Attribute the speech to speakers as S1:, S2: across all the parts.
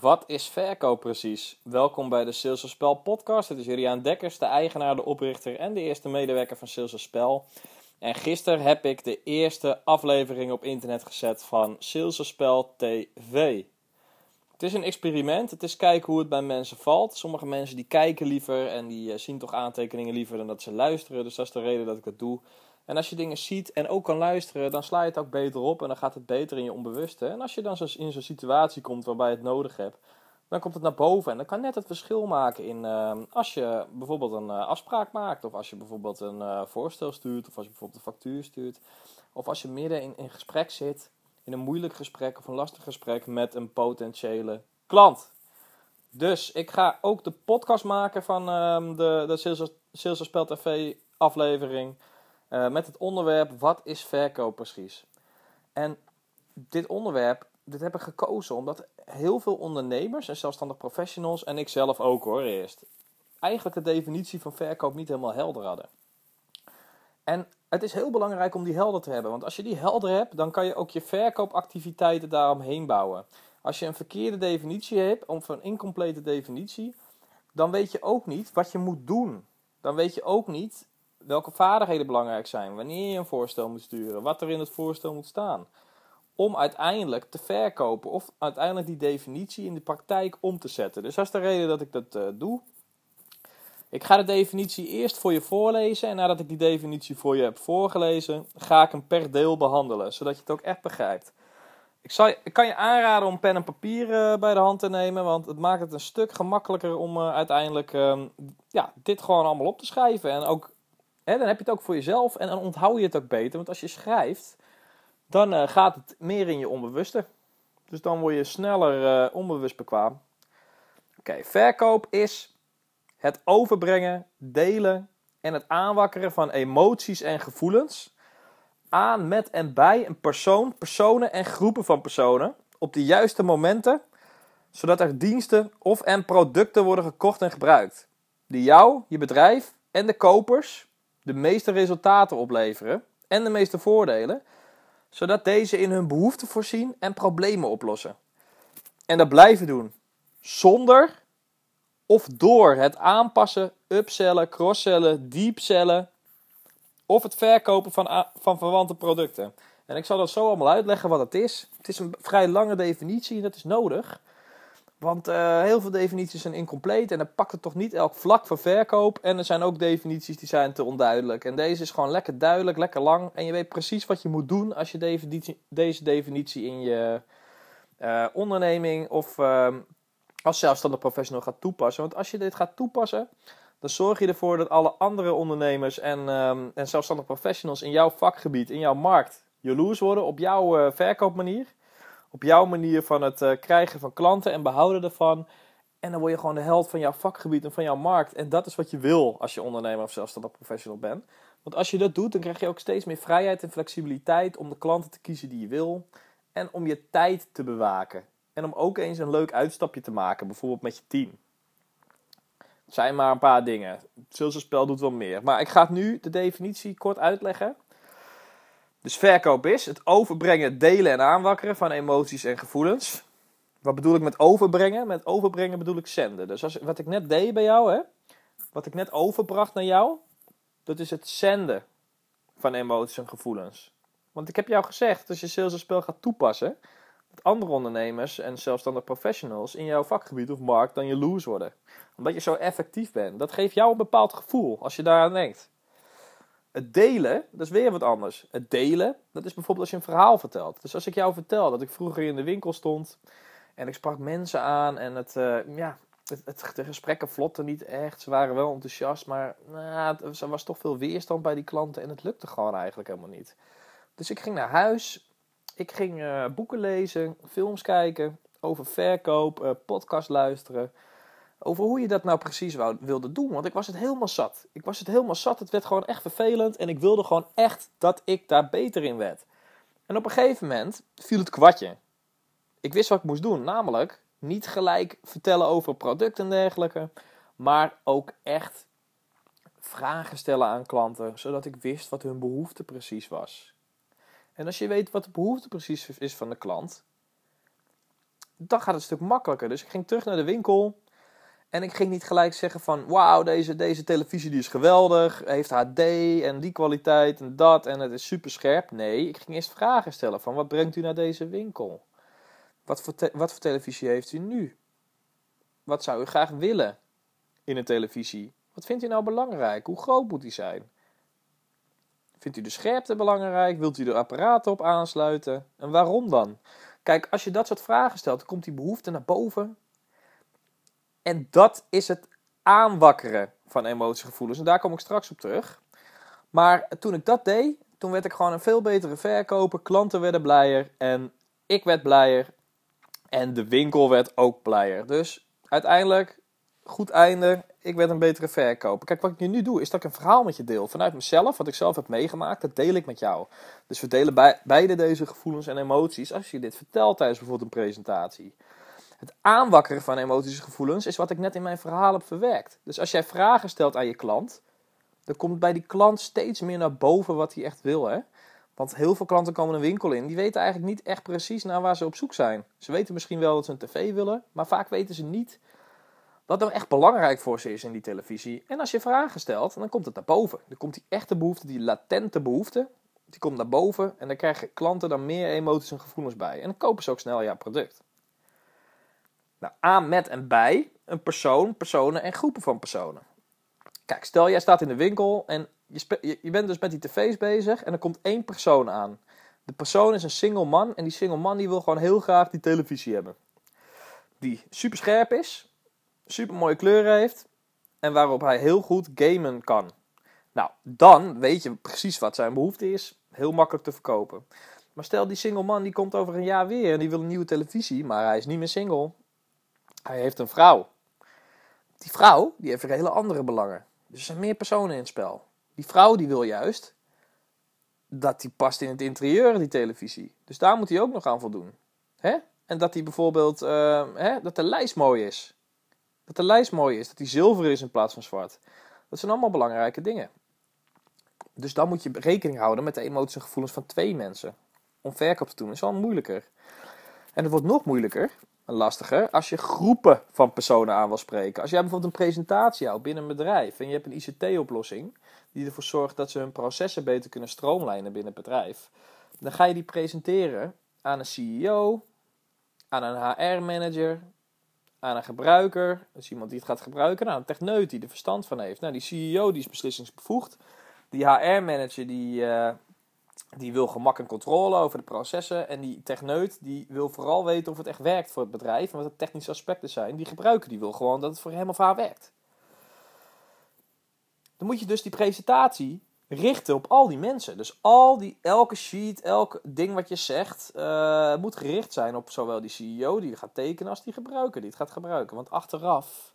S1: Wat is verkoop precies? Welkom bij de Sales Spel podcast. Het is Juliaan Dekkers, de eigenaar, de oprichter en de eerste medewerker van Sales Spel. En gisteren heb ik de eerste aflevering op internet gezet van Sales Spel TV. Het is een experiment. Het is kijken hoe het bij mensen valt. Sommige mensen die kijken liever en die eh, zien toch aantekeningen liever dan dat ze luisteren. Dus dat is de reden dat ik het doe. En als je dingen ziet en ook kan luisteren, dan sla je het ook beter op en dan gaat het beter in je onbewuste. En als je dan in zo'n situatie komt waarbij je het nodig hebt, dan komt het naar boven. En dat kan net het verschil maken in uh, als je bijvoorbeeld een uh, afspraak maakt, of als je bijvoorbeeld een uh, voorstel stuurt, of als je bijvoorbeeld een factuur stuurt, of als je midden in een gesprek zit, in een moeilijk gesprek of een lastig gesprek met een potentiële klant. Dus ik ga ook de podcast maken van uh, de, de Sales, Sales Spel TV aflevering. Uh, met het onderwerp wat is verkoop precies? En dit onderwerp, dit heb ik gekozen omdat heel veel ondernemers en zelfstandig professionals en ik zelf ook hoor eerst, eigenlijk de definitie van verkoop niet helemaal helder hadden. En het is heel belangrijk om die helder te hebben, want als je die helder hebt, dan kan je ook je verkoopactiviteiten daaromheen bouwen. Als je een verkeerde definitie hebt, of een incomplete definitie, dan weet je ook niet wat je moet doen. Dan weet je ook niet welke vaardigheden belangrijk zijn, wanneer je een voorstel moet sturen, wat er in het voorstel moet staan. Om uiteindelijk te verkopen of uiteindelijk die definitie in de praktijk om te zetten. Dus dat is de reden dat ik dat uh, doe. Ik ga de definitie eerst voor je voorlezen en nadat ik die definitie voor je heb voorgelezen, ga ik hem per deel behandelen, zodat je het ook echt begrijpt. Ik, kan je aanraden om pen en papier uh, bij de hand te nemen, want het maakt het een stuk gemakkelijker om uh, uiteindelijk uh, ja, dit gewoon allemaal op te schrijven. En ook Hè, dan heb je het ook voor jezelf en dan onthoud je het ook beter. Want als je schrijft, dan uh, gaat het meer in je onbewuste. Dus dan word je sneller uh, onbewust bekwaam. Oké, verkoop is het overbrengen, delen en het aanwakkeren van emoties en gevoelens aan, met en bij een persoon, personen en groepen van personen op de juiste momenten, zodat er diensten of en producten worden gekocht en gebruikt die jou, je bedrijf en de kopers de meeste resultaten opleveren en de meeste voordelen, zodat deze in hun behoeften voorzien en problemen oplossen. En dat blijven doen zonder of door het aanpassen, upsellen, crosssellen, deepsellen of het verkopen van, van verwante producten. En ik zal dat zo allemaal uitleggen wat het is. Het is een vrij lange definitie en dat is nodig. Want uh, heel veel definities zijn incompleet en dan pakt het toch niet elk vlak van verkoop. En er zijn ook definities die zijn te onduidelijk. En deze is gewoon lekker duidelijk, lekker lang. En je weet precies wat je moet doen als je deze definitie in je uh, onderneming of uh, als zelfstandig professional gaat toepassen. Want als je dit gaat toepassen, dan zorg je ervoor dat alle andere ondernemers en, um, en zelfstandig professionals in jouw vakgebied, in jouw markt, jaloers worden op jouw uh, verkoopmanier op jouw manier van het uh, krijgen van klanten en behouden ervan. En dan word je gewoon de held van jouw vakgebied en van jouw markt. En dat is wat je wil als je ondernemer of zelfstandig professional bent. Want als je dat doet, dan krijg je ook steeds meer vrijheid en flexibiliteit om de klanten te kiezen die je wil. En om je tijd te bewaken. En om ook eens een leuk uitstapje te maken, bijvoorbeeld met je team. Het zijn maar een paar dingen. Het spel doet wel meer. Maar ik ga nu de definitie kort uitleggen. Dus verkoop is het overbrengen, delen en aanwakkeren van emoties en gevoelens. Wat bedoel ik met overbrengen? Met overbrengen bedoel ik zenden. Dus als, wat ik net deed bij jou, hè, wat ik net overbracht naar jou, dat is het zenden van emoties en gevoelens. Want ik heb jou gezegd, als je sales spel gaat toepassen, dat andere ondernemers en zelfstandig professionals in jouw vakgebied of markt dan jaloers worden. Omdat je zo effectief bent. Dat geeft jou een bepaald gevoel als je daaraan denkt. Het delen, dat is weer wat anders. Het delen, dat is bijvoorbeeld als je een verhaal vertelt. Dus als ik jou vertel dat ik vroeger in de winkel stond en ik sprak mensen aan en het, uh, ja, de gesprekken vlotten niet echt. Ze waren wel enthousiast, maar nou, er was toch veel weerstand bij die klanten en het lukte gewoon eigenlijk helemaal niet. Dus ik ging naar huis, ik ging uh, boeken lezen, films kijken over verkoop, uh, podcast luisteren over hoe je dat nou precies wou, wilde doen. Want ik was het helemaal zat. Ik was het helemaal zat. Het werd gewoon echt vervelend. En ik wilde gewoon echt dat ik daar beter in werd. En op een gegeven moment viel het kwartje. Ik wist wat ik moest doen. Namelijk niet gelijk vertellen over producten en dergelijke. Maar ook echt vragen stellen aan klanten. Zodat ik wist wat hun behoefte precies was. En als je weet wat de behoefte precies is van de klant Dan gaat het een stuk makkelijker. Dus ik ging terug naar de winkel. En ik ging niet gelijk zeggen van, wauw, deze, deze televisie die is geweldig, heeft HD en die kwaliteit en dat en het is super scherp. Nee, ik ging eerst vragen stellen van, wat brengt u naar deze winkel? Wat voor, wat voor televisie heeft u nu? Wat zou u graag willen in een televisie? Wat vindt u nou belangrijk? Hoe groot moet die zijn? Vindt u de scherpte belangrijk? Wilt u er apparaten op aansluiten? En waarom dan? Kijk, als je dat soort vragen stelt, komt die behoefte naar boven. En dat is het aanwakkeren van emotiegevoelens. En daar kom ik straks op terug. Maar toen ik dat deed, toen werd ik gewoon een veel betere verkoper. Klanten werden blijer en ik werd blijer. En de winkel werd ook blijer. Dus uiteindelijk, goed einde. Ik werd een betere verkoper. Kijk, wat ik nu doe, is dat ik een verhaal met je deel. Vanuit mezelf, wat ik zelf heb meegemaakt, dat deel ik met jou. Dus we delen beide deze gevoelens en emoties als je dit vertelt tijdens bijvoorbeeld een presentatie. Het aanwakkeren van emoties en gevoelens is wat ik net in mijn verhaal heb verwerkt. Dus als jij vragen stelt aan je klant, dan komt bij die klant steeds meer naar boven wat hij echt wil. Hè? Want heel veel klanten komen een winkel in, die weten eigenlijk niet echt precies naar waar ze op zoek zijn. Ze weten misschien wel dat ze een tv willen, maar vaak weten ze niet wat nou echt belangrijk voor ze is in die televisie. En als je vragen stelt, dan komt het naar boven. Dan komt die echte behoefte, die latente behoefte, die komt naar boven. En dan krijgen klanten dan meer emoties en gevoelens bij. En dan kopen ze ook snel jouw product. Nou, aan, met en bij een persoon, personen en groepen van personen. Kijk, stel jij staat in de winkel en je, je bent dus met die tv's bezig en er komt één persoon aan. De persoon is een single man en die single man die wil gewoon heel graag die televisie hebben. Die super scherp is, super mooie kleuren heeft en waarop hij heel goed gamen kan. Nou, dan weet je precies wat zijn behoefte is. Heel makkelijk te verkopen. Maar stel die single man die komt over een jaar weer en die wil een nieuwe televisie, maar hij is niet meer single. Hij heeft een vrouw. Die vrouw die heeft hele andere belangen. Dus er zijn meer personen in het spel. Die vrouw die wil juist dat die past in het interieur, die televisie. Dus daar moet hij ook nog aan voldoen. Hè? En dat die bijvoorbeeld, uh, hè, dat de lijst mooi is. Dat de lijst mooi is, dat die zilver is in plaats van zwart. Dat zijn allemaal belangrijke dingen. Dus dan moet je rekening houden met de emoties en gevoelens van twee mensen. Om verkoop te doen is al moeilijker. En het wordt nog moeilijker lastiger als je groepen van personen aan wil spreken. Als jij bijvoorbeeld een presentatie houdt binnen een bedrijf en je hebt een ICT-oplossing die ervoor zorgt dat ze hun processen beter kunnen stroomlijnen binnen het bedrijf, dan ga je die presenteren aan een CEO, aan een HR-manager, aan een gebruiker, dus iemand die het gaat gebruiken, aan een techneut die er verstand van heeft. Nou, die CEO die is beslissingsbevoegd, die HR-manager die, uh, die wil gemak en controle over de processen. En die techneut die wil vooral weten of het echt werkt voor het bedrijf en wat de technische aspecten zijn. Die gebruiker die wil gewoon dat het voor hem of haar werkt. Dan moet je dus die presentatie richten op al die mensen. Dus al die, elke sheet, elk ding wat je zegt, uh, moet gericht zijn op zowel die CEO die gaat tekenen als die gebruiker die het gaat gebruiken. Want achteraf,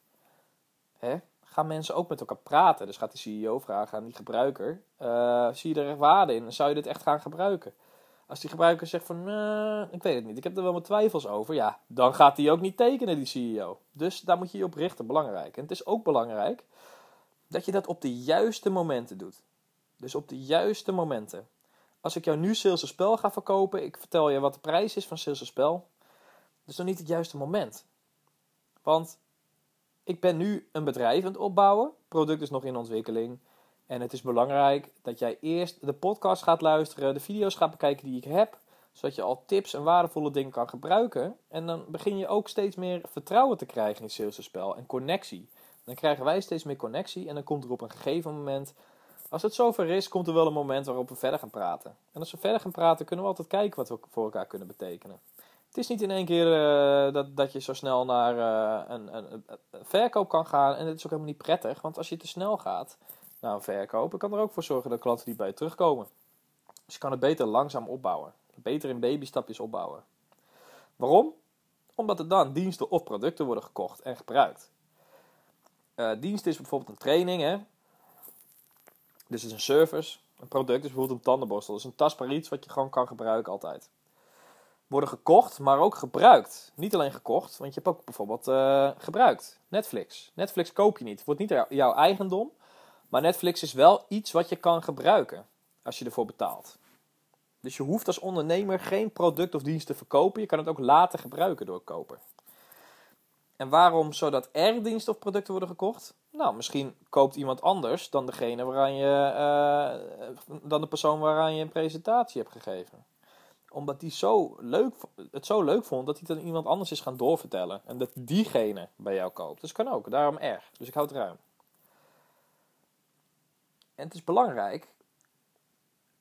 S1: hè, gaan mensen ook met elkaar praten. Dus gaat de CEO vragen aan die gebruiker: uh, zie je er waarde in? Zou je dit echt gaan gebruiken? Als die gebruiker zegt van, uh, ik weet het niet, ik heb er wel mijn twijfels over, ja, dan gaat hij ook niet tekenen, die CEO. Dus daar moet je je op richten, belangrijk. En het is ook belangrijk dat je dat op de juiste momenten doet. Dus op de juiste momenten. Als ik jou nu Sales Spel ga verkopen, ik vertel je wat de prijs is van Sales Spel, dat is nog niet het juiste moment. Want ik ben nu een bedrijf aan het opbouwen. Product is nog in ontwikkeling. En het is belangrijk dat jij eerst de podcast gaat luisteren, de video's gaat bekijken die ik heb, zodat je al tips en waardevolle dingen kan gebruiken. En dan begin je ook steeds meer vertrouwen te krijgen in sales spel en connectie. Dan krijgen wij steeds meer connectie en dan komt er op een gegeven moment, als het zover is, komt er wel een moment waarop we verder gaan praten. En als we verder gaan praten, kunnen we altijd kijken wat we voor elkaar kunnen betekenen. Het is niet in één keer uh, dat, dat je zo snel naar uh, een, een, verkoop kan gaan. En het is ook helemaal niet prettig. Want als je te snel gaat naar een verkoop, kan er ook voor zorgen dat klanten niet bij je terugkomen. Dus je kan het beter langzaam opbouwen. Beter in babystapjes opbouwen. Waarom? Omdat er dan diensten of producten worden gekocht en gebruikt. Uh, dienst is bijvoorbeeld een training. Hè? Dus het is een service. Een product is bijvoorbeeld een tandenborstel. Dat is een tastbaar iets wat je gewoon kan gebruiken altijd worden gekocht, maar ook gebruikt. Niet alleen gekocht, want je hebt ook bijvoorbeeld uh, gebruikt. Netflix. Netflix koop je niet. Het wordt niet jouw eigendom. Maar Netflix is wel iets wat je kan gebruiken als je ervoor betaalt. Dus je hoeft als ondernemer geen product of dienst te verkopen. Je kan het ook laten gebruiken door koper. En waarom zodat er diensten of producten worden gekocht? Nou, misschien koopt iemand anders dan degene waaraan je, uh, dan de persoon waaraan je een presentatie hebt gegeven. Omdat die zo leuk, het zo leuk vond dat hij het aan iemand anders is gaan doorvertellen. En dat diegene bij jou koopt. Dus kan ook, daarom er. Dus ik houd het ruim. En het is belangrijk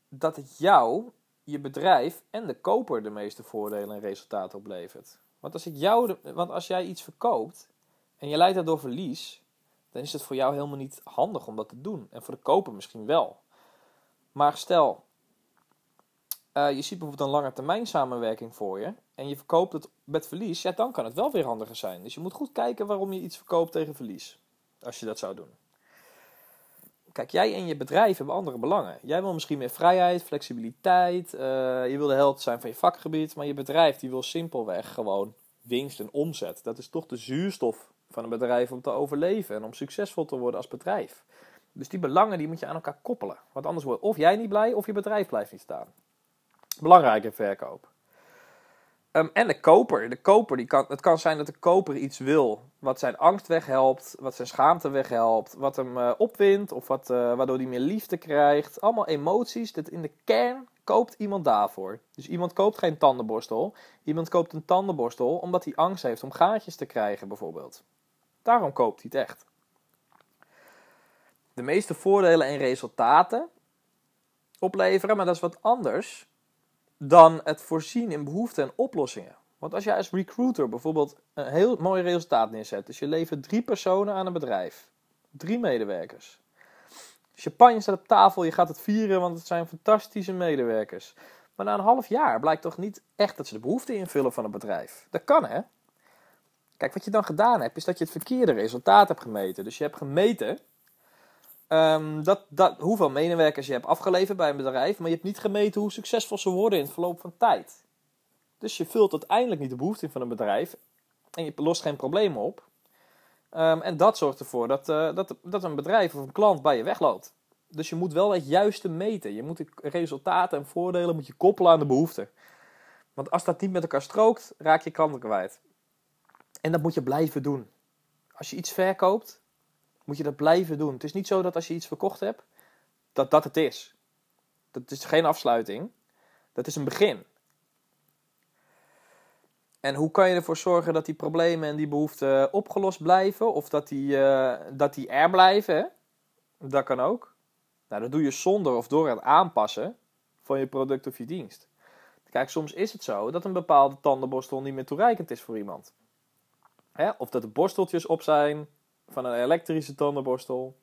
S1: dat het jou, je bedrijf en de koper de meeste voordelen en resultaten oplevert. Want als, ik jou want als jij iets verkoopt en je leidt daardoor verlies, dan is het voor jou helemaal niet handig om dat te doen. En voor de koper misschien wel. Maar stel, uh, je ziet bijvoorbeeld een lange termijn samenwerking voor je en je verkoopt het met verlies, ja, dan kan het wel weer handiger zijn. Dus je moet goed kijken waarom je iets verkoopt tegen verlies. Als je dat zou doen. Kijk, jij en je bedrijf hebben andere belangen. Jij wil misschien meer vrijheid, flexibiliteit. Uh, je wil de held zijn van je vakgebied. Maar je bedrijf die wil simpelweg gewoon winst en omzet. Dat is toch de zuurstof van een bedrijf om te overleven en om succesvol te worden als bedrijf. Dus die belangen die moet je aan elkaar koppelen. Want anders wordt of jij niet blij of je bedrijf blijft niet staan. Belangrijke verkoop. Um, en de koper. De koper die kan, het kan zijn dat de koper iets wil wat zijn angst weghelpt, wat zijn schaamte weghelpt, wat hem uh, opwindt of wat, uh, waardoor hij meer liefde krijgt. Allemaal emoties. Dat in de kern koopt iemand daarvoor. Dus iemand koopt geen tandenborstel. Iemand koopt een tandenborstel omdat hij angst heeft om gaatjes te krijgen, bijvoorbeeld. Daarom koopt hij het echt. De meeste voordelen en resultaten opleveren, maar dat is wat anders dan het voorzien in behoeften en oplossingen. Want als jij als recruiter bijvoorbeeld een heel mooi resultaat neerzet, dus je levert drie personen aan een bedrijf, drie medewerkers. Champagne staat op tafel, je gaat het vieren, want het zijn fantastische medewerkers. Maar na een half jaar blijkt toch niet echt dat ze de behoeften invullen van het bedrijf. Dat kan hè. Kijk, wat je dan gedaan hebt, is dat je het verkeerde resultaat hebt gemeten. Dus je hebt gemeten Um, dat, dat, hoeveel medewerkers je hebt afgeleverd bij een bedrijf, maar je hebt niet gemeten hoe succesvol ze worden in het verloop van tijd. Dus je vult uiteindelijk niet de behoefte van een bedrijf en je lost geen problemen op. Um, en dat zorgt ervoor dat, uh, dat, dat een bedrijf of een klant bij je wegloopt. Dus je moet wel het juiste meten. Je moet de resultaten en voordelen moet je koppelen aan de behoeften. Want als dat niet met elkaar strookt, raak je klanten kwijt. En dat moet je blijven doen. Als je iets verkoopt, moet je dat blijven doen. Het is niet zo dat als je iets verkocht hebt, dat dat het is. Dat is geen afsluiting. Dat is een begin. En hoe kan je ervoor zorgen dat die problemen en die behoeften opgelost blijven? Of dat die, uh, dat die er blijven? Dat kan ook. Nou, dat doe je zonder of door het aanpassen van je product of je dienst. Kijk, soms is het zo dat een bepaalde tandenborstel niet meer toereikend is voor iemand. Hè? Of dat de borsteltjes op zijn, van een elektrische tandenborstel,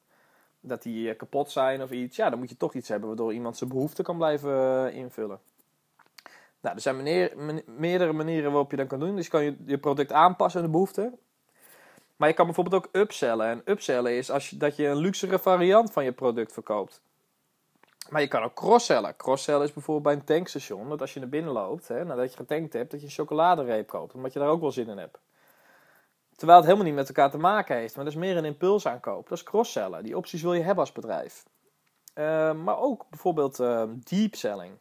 S1: dat die eh, kapot zijn of iets, ja, dan moet je toch iets hebben waardoor iemand zijn behoefte kan blijven eh, invullen. Nou, er zijn meerdere manieren waarop je dat kan doen. Dus je kan je, je product aanpassen aan de behoefte. Maar je kan bijvoorbeeld ook upsellen. En upsellen is als dat je een luxere variant van je product verkoopt. Maar je kan ook crosssellen. Crosssellen is bijvoorbeeld bij een tankstation. Dat als je naar binnen loopt, hè, nadat je getankt hebt, dat je een chocoladereep koopt. Omdat je daar ook wel zin in hebt. Terwijl het helemaal niet met elkaar te maken heeft. Maar dat is meer een impulsaankoop. Dat is crosssellen. Die opties wil je hebben als bedrijf. Uh, maar ook bijvoorbeeld uh, deep selling.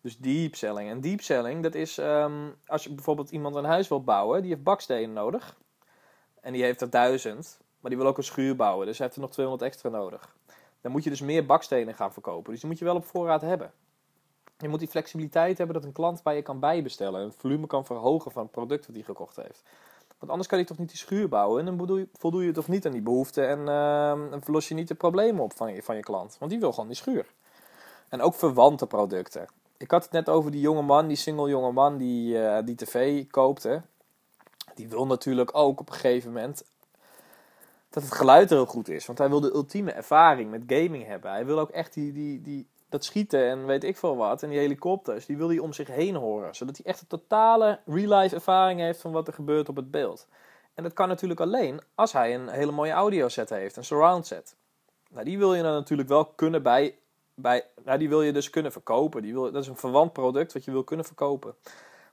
S1: Dus deep selling. En deep selling, dat is um, als je bijvoorbeeld iemand een huis wil bouwen, die heeft bakstenen nodig. En die heeft er duizend. Maar die wil ook een schuur bouwen. Dus hij heeft er nog 200 extra nodig. Dan moet je dus meer bakstenen gaan verkopen. Dus die moet je wel op voorraad hebben. Je moet die flexibiliteit hebben dat een klant bij je kan bijbestellen. En het volume kan verhogen van het product dat hij gekocht heeft. Want anders kan je toch niet die schuur bouwen. En dan voldoe je toch niet aan die behoeften. En uh, verlos je niet de problemen op van je, van je klant. Want die wil gewoon die schuur. En ook verwante producten. Ik had het net over die jonge man, die single jonge man die, uh, die tv koopte. Die wil natuurlijk ook op een gegeven moment dat het geluid er heel goed is. Want hij wil de ultieme ervaring met gaming hebben. Hij wil ook echt die, die, die, dat schieten en weet ik veel wat. En die helikopters, die wil hij om zich heen horen. Zodat hij echt een totale real-life ervaring heeft van wat er gebeurt op het beeld. En dat kan natuurlijk alleen als hij een hele mooie audio set heeft, een surround set. Nou, die wil je dan natuurlijk wel kunnen bij, bij nou, die wil je dus kunnen verkopen. Die wil, dat is een verwant product wat je wil kunnen verkopen.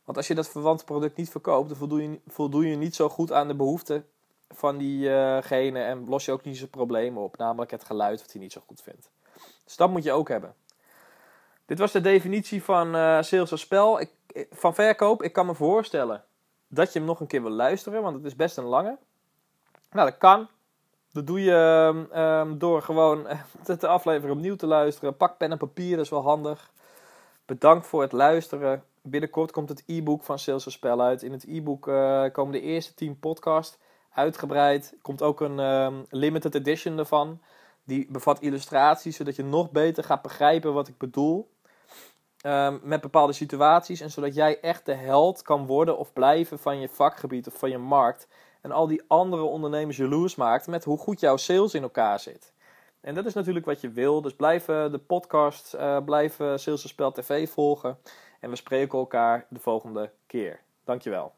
S1: Want als je dat verwant product niet verkoopt, dan voldoe je, voldoe je niet zo goed aan de behoeften van diegene en los je ook niet zijn problemen op. Namelijk het geluid wat hij niet zo goed vindt. Dus dat moet je ook hebben. Dit was de definitie van uh, sales als spel. Ik, van verkoop. Ik kan me voorstellen dat je hem nog een keer wil luisteren, want het is best een lange. Nou, dat kan. Dat doe je um, door gewoon de aflevering opnieuw te luisteren. Pak pen en papier, dat is wel handig. Bedankt voor het luisteren. Binnenkort komt het e-book van Sales Spel uit. In het e-book komen de eerste 10 podcasts uitgebreid. Komt ook een um, limited edition ervan. Die bevat illustraties, zodat je nog beter gaat begrijpen wat ik bedoel. Um, met bepaalde situaties. En zodat jij echt de held kan worden of blijven van je vakgebied of van je markt. En al die andere ondernemers jaloers maakt met hoe goed jouw sales in elkaar zit. En dat is natuurlijk wat je wil. Dus blijf de podcast, uh, blijf Sales TV volgen. En we spreken elkaar de volgende keer. Dankjewel.